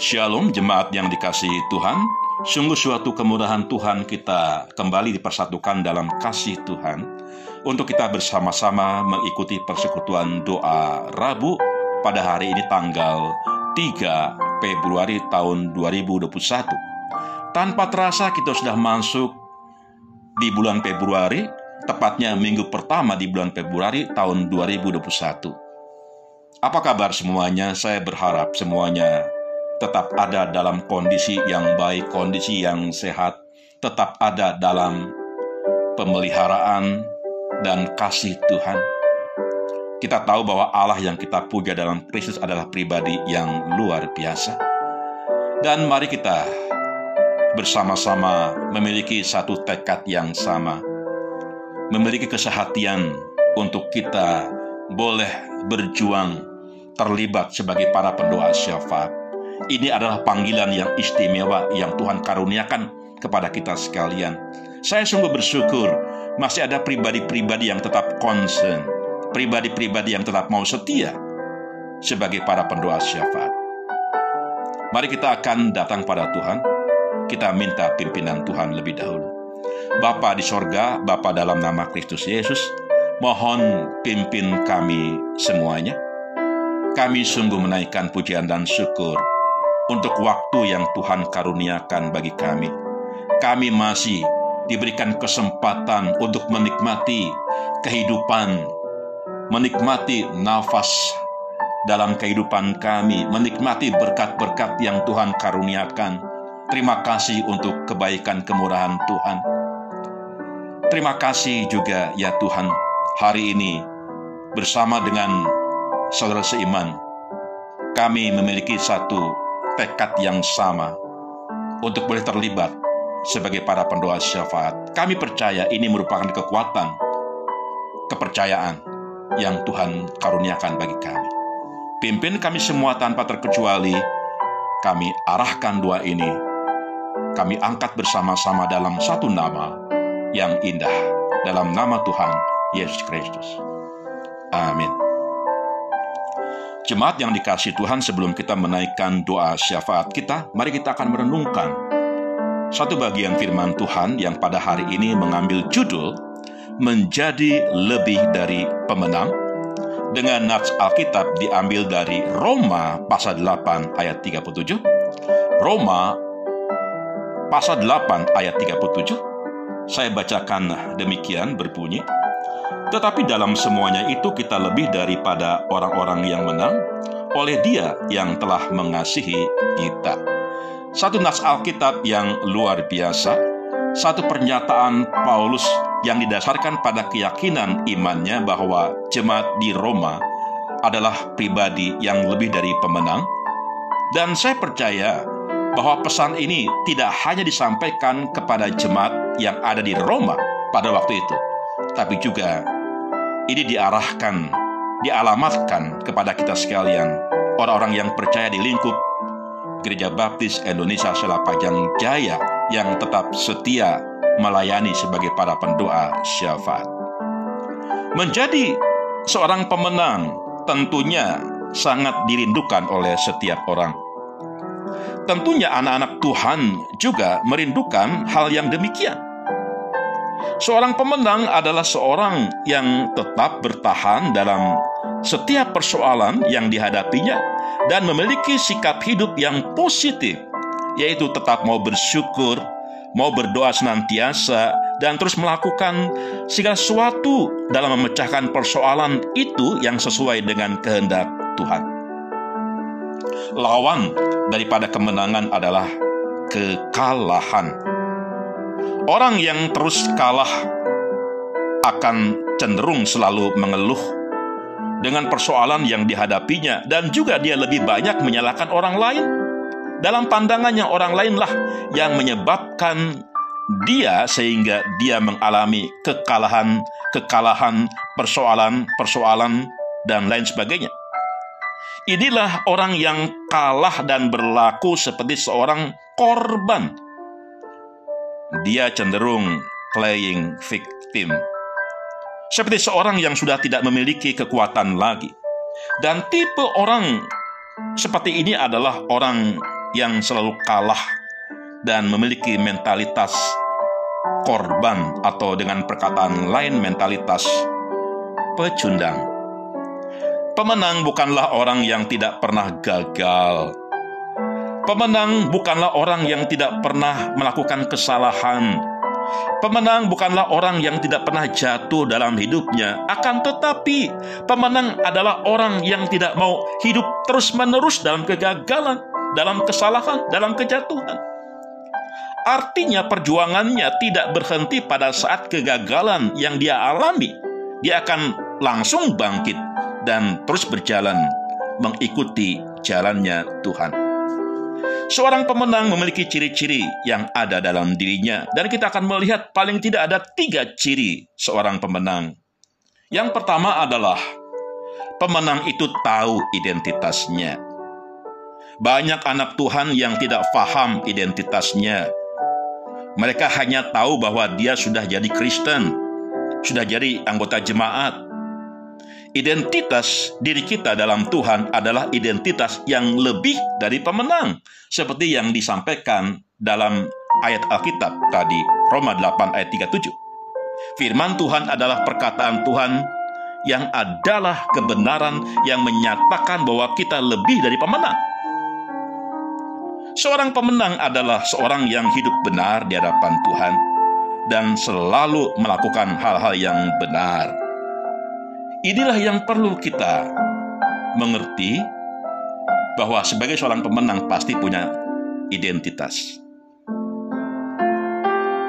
Shalom jemaat yang dikasihi Tuhan. Sungguh suatu kemudahan Tuhan kita kembali dipersatukan dalam kasih Tuhan untuk kita bersama-sama mengikuti persekutuan doa Rabu pada hari ini tanggal 3 Februari tahun 2021. Tanpa terasa kita sudah masuk di bulan Februari, tepatnya minggu pertama di bulan Februari tahun 2021. Apa kabar semuanya? Saya berharap semuanya tetap ada dalam kondisi yang baik, kondisi yang sehat, tetap ada dalam pemeliharaan dan kasih Tuhan. Kita tahu bahwa Allah yang kita puja dalam Kristus adalah pribadi yang luar biasa. Dan mari kita bersama-sama memiliki satu tekad yang sama, memiliki kesehatian untuk kita boleh berjuang terlibat sebagai para pendoa syafaat ini adalah panggilan yang istimewa yang Tuhan karuniakan kepada kita sekalian. Saya sungguh bersyukur masih ada pribadi-pribadi yang tetap concern, pribadi-pribadi yang tetap mau setia sebagai para pendoa syafaat. Mari kita akan datang pada Tuhan, kita minta pimpinan Tuhan lebih dahulu. Bapa di sorga, Bapa dalam nama Kristus Yesus, mohon pimpin kami semuanya. Kami sungguh menaikkan pujian dan syukur untuk waktu yang Tuhan karuniakan bagi kami. Kami masih diberikan kesempatan untuk menikmati kehidupan, menikmati nafas dalam kehidupan kami, menikmati berkat-berkat yang Tuhan karuniakan. Terima kasih untuk kebaikan kemurahan Tuhan. Terima kasih juga ya Tuhan, hari ini bersama dengan saudara seiman, kami memiliki satu tekad yang sama untuk boleh terlibat sebagai para pendoa syafaat. Kami percaya ini merupakan kekuatan, kepercayaan yang Tuhan karuniakan bagi kami. Pimpin kami semua tanpa terkecuali, kami arahkan doa ini, kami angkat bersama-sama dalam satu nama yang indah, dalam nama Tuhan Yesus Kristus. Amin. Jemaat yang dikasih Tuhan sebelum kita menaikkan doa syafaat kita, mari kita akan merenungkan satu bagian firman Tuhan yang pada hari ini mengambil judul Menjadi Lebih Dari Pemenang dengan nats Alkitab diambil dari Roma pasal 8 ayat 37. Roma pasal 8 ayat 37. Saya bacakan demikian berbunyi. Tetapi dalam semuanya itu kita lebih daripada orang-orang yang menang oleh Dia yang telah mengasihi kita. Satu nas Alkitab yang luar biasa, satu pernyataan Paulus yang didasarkan pada keyakinan imannya bahwa jemaat di Roma adalah pribadi yang lebih dari pemenang. Dan saya percaya bahwa pesan ini tidak hanya disampaikan kepada jemaat yang ada di Roma pada waktu itu, tapi juga ini diarahkan, dialamatkan kepada kita sekalian, orang-orang yang percaya di lingkup Gereja Baptis Indonesia Selapajang Jaya yang tetap setia melayani sebagai para pendoa syafaat. Menjadi seorang pemenang tentunya sangat dirindukan oleh setiap orang. Tentunya anak-anak Tuhan juga merindukan hal yang demikian. Seorang pemenang adalah seorang yang tetap bertahan dalam setiap persoalan yang dihadapinya dan memiliki sikap hidup yang positif, yaitu tetap mau bersyukur, mau berdoa senantiasa, dan terus melakukan segala sesuatu dalam memecahkan persoalan itu yang sesuai dengan kehendak Tuhan. Lawan daripada kemenangan adalah kekalahan. Orang yang terus kalah akan cenderung selalu mengeluh dengan persoalan yang dihadapinya dan juga dia lebih banyak menyalahkan orang lain. Dalam pandangannya orang lainlah yang menyebabkan dia sehingga dia mengalami kekalahan, kekalahan, persoalan, persoalan dan lain sebagainya. Inilah orang yang kalah dan berlaku seperti seorang korban dia cenderung playing victim. Seperti seorang yang sudah tidak memiliki kekuatan lagi. Dan tipe orang seperti ini adalah orang yang selalu kalah dan memiliki mentalitas korban atau dengan perkataan lain mentalitas pecundang. Pemenang bukanlah orang yang tidak pernah gagal. Pemenang bukanlah orang yang tidak pernah melakukan kesalahan. Pemenang bukanlah orang yang tidak pernah jatuh dalam hidupnya, akan tetapi pemenang adalah orang yang tidak mau hidup terus-menerus dalam kegagalan, dalam kesalahan, dalam kejatuhan. Artinya perjuangannya tidak berhenti pada saat kegagalan yang dia alami. Dia akan langsung bangkit dan terus berjalan mengikuti jalannya Tuhan. Seorang pemenang memiliki ciri-ciri yang ada dalam dirinya, dan kita akan melihat paling tidak ada tiga ciri seorang pemenang. Yang pertama adalah pemenang itu tahu identitasnya. Banyak anak Tuhan yang tidak paham identitasnya, mereka hanya tahu bahwa dia sudah jadi Kristen, sudah jadi anggota jemaat. Identitas diri kita dalam Tuhan adalah identitas yang lebih dari pemenang, seperti yang disampaikan dalam ayat Alkitab tadi, Roma 8 ayat 37. Firman Tuhan adalah perkataan Tuhan yang adalah kebenaran yang menyatakan bahwa kita lebih dari pemenang. Seorang pemenang adalah seorang yang hidup benar di hadapan Tuhan dan selalu melakukan hal-hal yang benar. Inilah yang perlu kita mengerti bahwa sebagai seorang pemenang pasti punya identitas,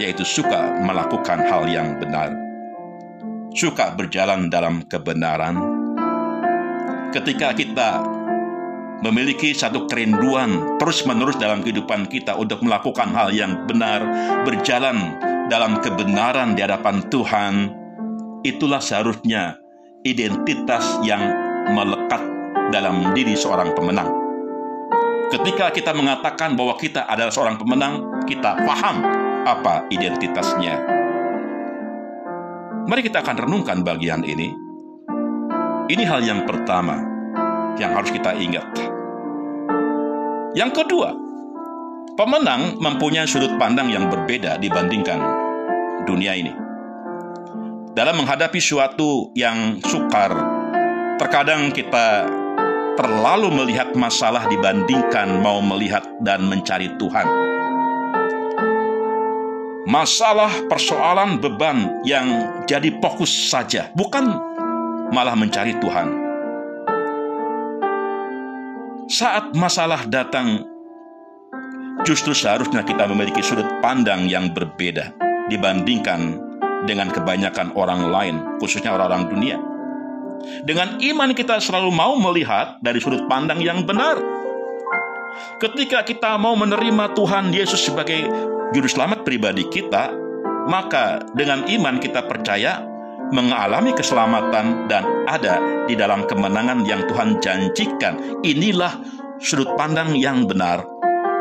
yaitu suka melakukan hal yang benar, suka berjalan dalam kebenaran. Ketika kita memiliki satu kerinduan terus-menerus dalam kehidupan kita untuk melakukan hal yang benar, berjalan dalam kebenaran di hadapan Tuhan, itulah seharusnya identitas yang melekat dalam diri seorang pemenang. Ketika kita mengatakan bahwa kita adalah seorang pemenang, kita paham apa identitasnya. Mari kita akan renungkan bagian ini. Ini hal yang pertama yang harus kita ingat. Yang kedua, pemenang mempunyai sudut pandang yang berbeda dibandingkan dunia ini. Dalam menghadapi suatu yang sukar, terkadang kita terlalu melihat masalah dibandingkan mau melihat dan mencari Tuhan. Masalah, persoalan, beban yang jadi fokus saja, bukan malah mencari Tuhan saat masalah datang, justru seharusnya kita memiliki sudut pandang yang berbeda dibandingkan dengan kebanyakan orang lain, khususnya orang-orang dunia. Dengan iman kita selalu mau melihat dari sudut pandang yang benar. Ketika kita mau menerima Tuhan Yesus sebagai juru selamat pribadi kita, maka dengan iman kita percaya mengalami keselamatan dan ada di dalam kemenangan yang Tuhan janjikan. Inilah sudut pandang yang benar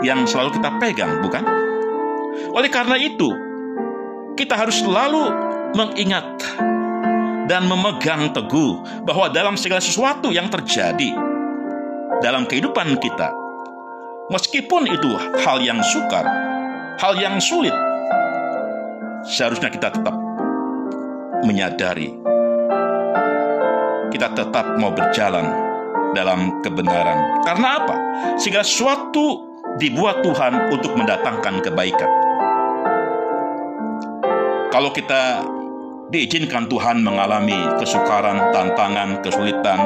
yang selalu kita pegang, bukan? Oleh karena itu, kita harus selalu mengingat dan memegang teguh bahwa dalam segala sesuatu yang terjadi dalam kehidupan kita, meskipun itu hal yang sukar, hal yang sulit, seharusnya kita tetap menyadari kita tetap mau berjalan dalam kebenaran. Karena apa? Sehingga suatu dibuat Tuhan untuk mendatangkan kebaikan. Kalau kita diizinkan Tuhan mengalami kesukaran, tantangan, kesulitan,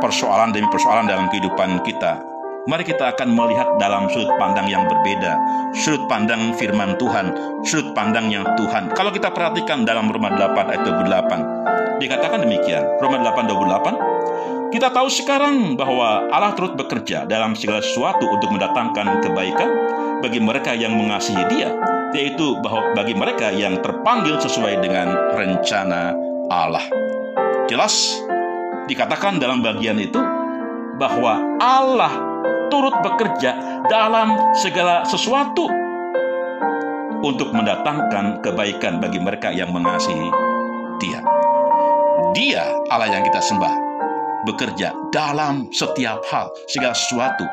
persoalan demi persoalan dalam kehidupan kita, Mari kita akan melihat dalam sudut pandang yang berbeda, sudut pandang firman Tuhan, sudut pandang yang Tuhan. Kalau kita perhatikan dalam Roma 8 ayat 28, dikatakan demikian, Roma 8 28, kita tahu sekarang bahwa Allah terus bekerja dalam segala sesuatu untuk mendatangkan kebaikan bagi mereka yang mengasihi Dia, yaitu bahwa bagi mereka yang terpanggil sesuai dengan rencana Allah. Jelas dikatakan dalam bagian itu bahwa Allah turut bekerja dalam segala sesuatu untuk mendatangkan kebaikan bagi mereka yang mengasihi Dia. Dia Allah yang kita sembah bekerja dalam setiap hal, segala sesuatu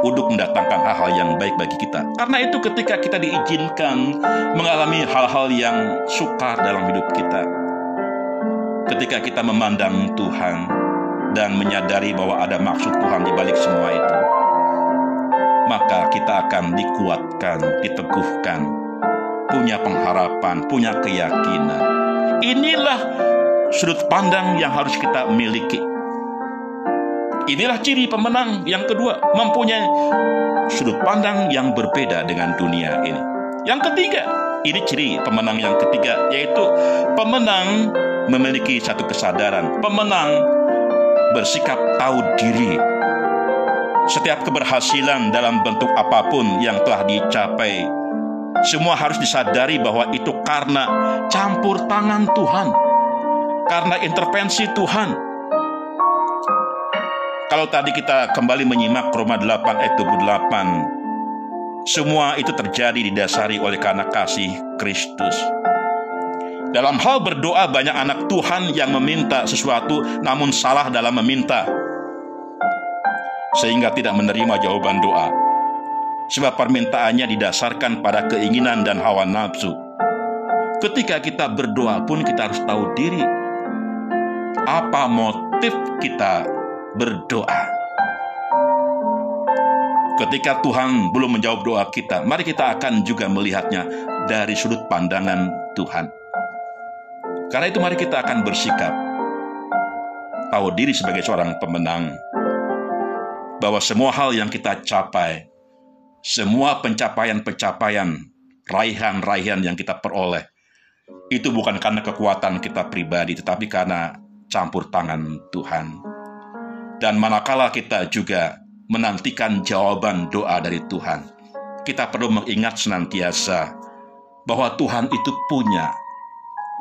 untuk mendatangkan hal-hal yang baik bagi kita. Karena itu ketika kita diizinkan mengalami hal-hal yang sukar dalam hidup kita, ketika kita memandang Tuhan dan menyadari bahwa ada maksud Tuhan di balik semua itu, maka kita akan dikuatkan, diteguhkan, punya pengharapan, punya keyakinan. Inilah sudut pandang yang harus kita miliki Inilah ciri pemenang yang kedua, mempunyai sudut pandang yang berbeda dengan dunia ini. Yang ketiga, ini ciri pemenang yang ketiga, yaitu pemenang memiliki satu kesadaran. Pemenang bersikap tahu diri. Setiap keberhasilan dalam bentuk apa pun yang telah dicapai, semua harus disadari bahwa itu karena campur tangan Tuhan, karena intervensi Tuhan kalau tadi kita kembali menyimak Roma 8 ayat 28, semua itu terjadi didasari oleh karena kasih Kristus. Dalam hal berdoa banyak anak Tuhan yang meminta sesuatu namun salah dalam meminta. Sehingga tidak menerima jawaban doa. Sebab permintaannya didasarkan pada keinginan dan hawa nafsu. Ketika kita berdoa pun kita harus tahu diri. Apa motif kita berdoa. Ketika Tuhan belum menjawab doa kita, mari kita akan juga melihatnya dari sudut pandangan Tuhan. Karena itu mari kita akan bersikap tahu diri sebagai seorang pemenang bahwa semua hal yang kita capai, semua pencapaian-pencapaian, raihan-raihan yang kita peroleh, itu bukan karena kekuatan kita pribadi, tetapi karena campur tangan Tuhan. Dan manakala kita juga menantikan jawaban doa dari Tuhan, kita perlu mengingat senantiasa bahwa Tuhan itu punya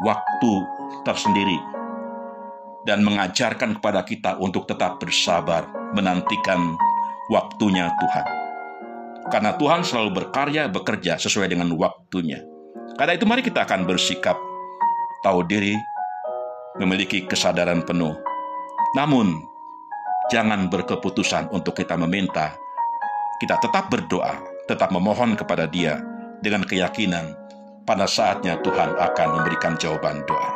waktu tersendiri dan mengajarkan kepada kita untuk tetap bersabar menantikan waktunya Tuhan. Karena Tuhan selalu berkarya, bekerja sesuai dengan waktunya. Karena itu mari kita akan bersikap tahu diri, memiliki kesadaran penuh. Namun, jangan berkeputusan untuk kita meminta. Kita tetap berdoa, tetap memohon kepada Dia dengan keyakinan pada saatnya Tuhan akan memberikan jawaban doa.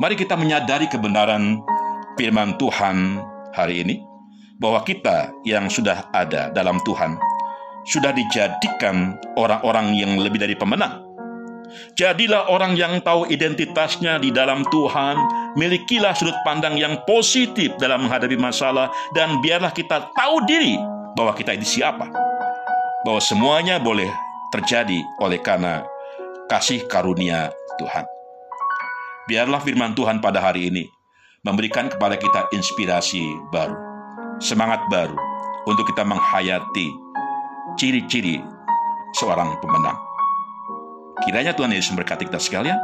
Mari kita menyadari kebenaran firman Tuhan hari ini bahwa kita yang sudah ada dalam Tuhan sudah dijadikan orang-orang yang lebih dari pemenang Jadilah orang yang tahu identitasnya di dalam Tuhan. Milikilah sudut pandang yang positif dalam menghadapi masalah. Dan biarlah kita tahu diri bahwa kita ini siapa. Bahwa semuanya boleh terjadi oleh karena kasih karunia Tuhan. Biarlah firman Tuhan pada hari ini memberikan kepada kita inspirasi baru, semangat baru untuk kita menghayati ciri-ciri seorang pemenang. Kiranya Tuhan Yesus memberkati kita sekalian.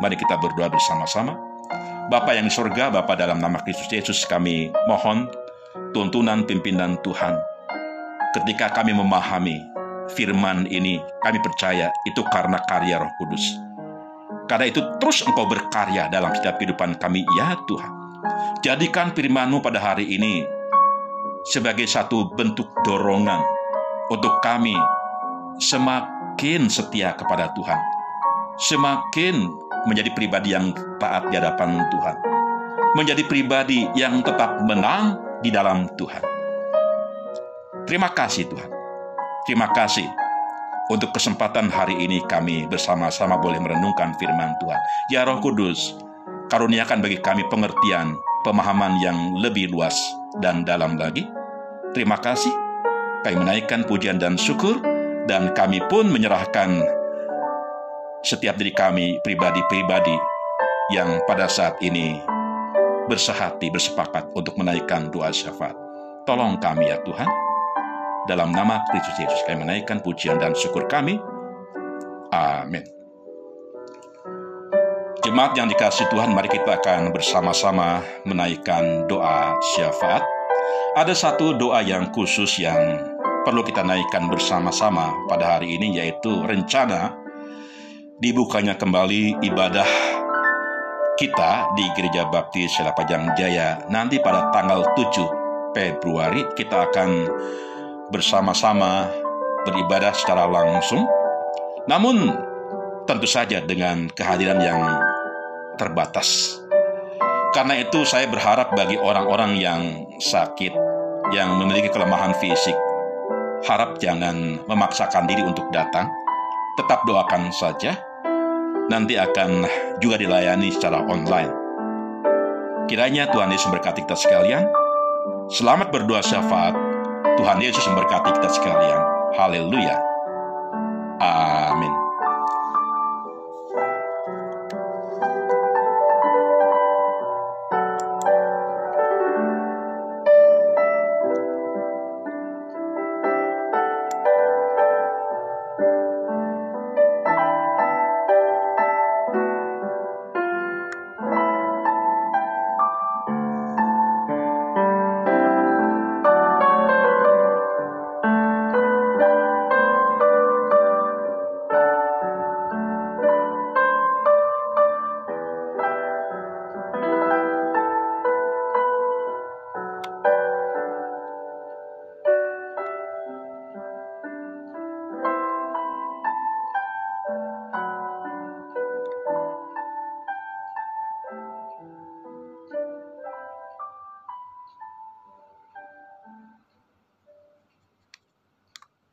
Mari kita berdoa bersama-sama. Bapa yang di surga, Bapa dalam nama Kristus Yesus kami mohon tuntunan pimpinan Tuhan. Ketika kami memahami firman ini, kami percaya itu karena karya roh kudus. Karena itu terus engkau berkarya dalam setiap kehidupan kami, ya Tuhan. Jadikan firman-Mu pada hari ini sebagai satu bentuk dorongan untuk kami semakin semakin setia kepada Tuhan, semakin menjadi pribadi yang taat di hadapan Tuhan, menjadi pribadi yang tetap menang di dalam Tuhan. Terima kasih Tuhan. Terima kasih untuk kesempatan hari ini kami bersama-sama boleh merenungkan firman Tuhan. Ya Roh Kudus, karuniakan bagi kami pengertian, pemahaman yang lebih luas dan dalam lagi. Terima kasih. Kami menaikkan pujian dan syukur dan kami pun menyerahkan setiap diri kami pribadi-pribadi yang pada saat ini bersehati, bersepakat untuk menaikkan doa syafaat. Tolong kami ya Tuhan, dalam nama Kristus Yesus kami menaikkan pujian dan syukur kami. Amin. Jemaat yang dikasih Tuhan, mari kita akan bersama-sama menaikkan doa syafaat. Ada satu doa yang khusus yang perlu kita naikkan bersama-sama pada hari ini yaitu rencana dibukanya kembali ibadah kita di Gereja Baptis Selapajang Jaya. Nanti pada tanggal 7 Februari kita akan bersama-sama beribadah secara langsung, namun tentu saja dengan kehadiran yang terbatas. Karena itu saya berharap bagi orang-orang yang sakit, yang memiliki kelemahan fisik, harap jangan memaksakan diri untuk datang, tetap doakan saja, nanti akan juga dilayani secara online. Kiranya Tuhan Yesus memberkati kita sekalian. Selamat berdoa syafaat. Tuhan Yesus memberkati kita sekalian. Haleluya. Amin.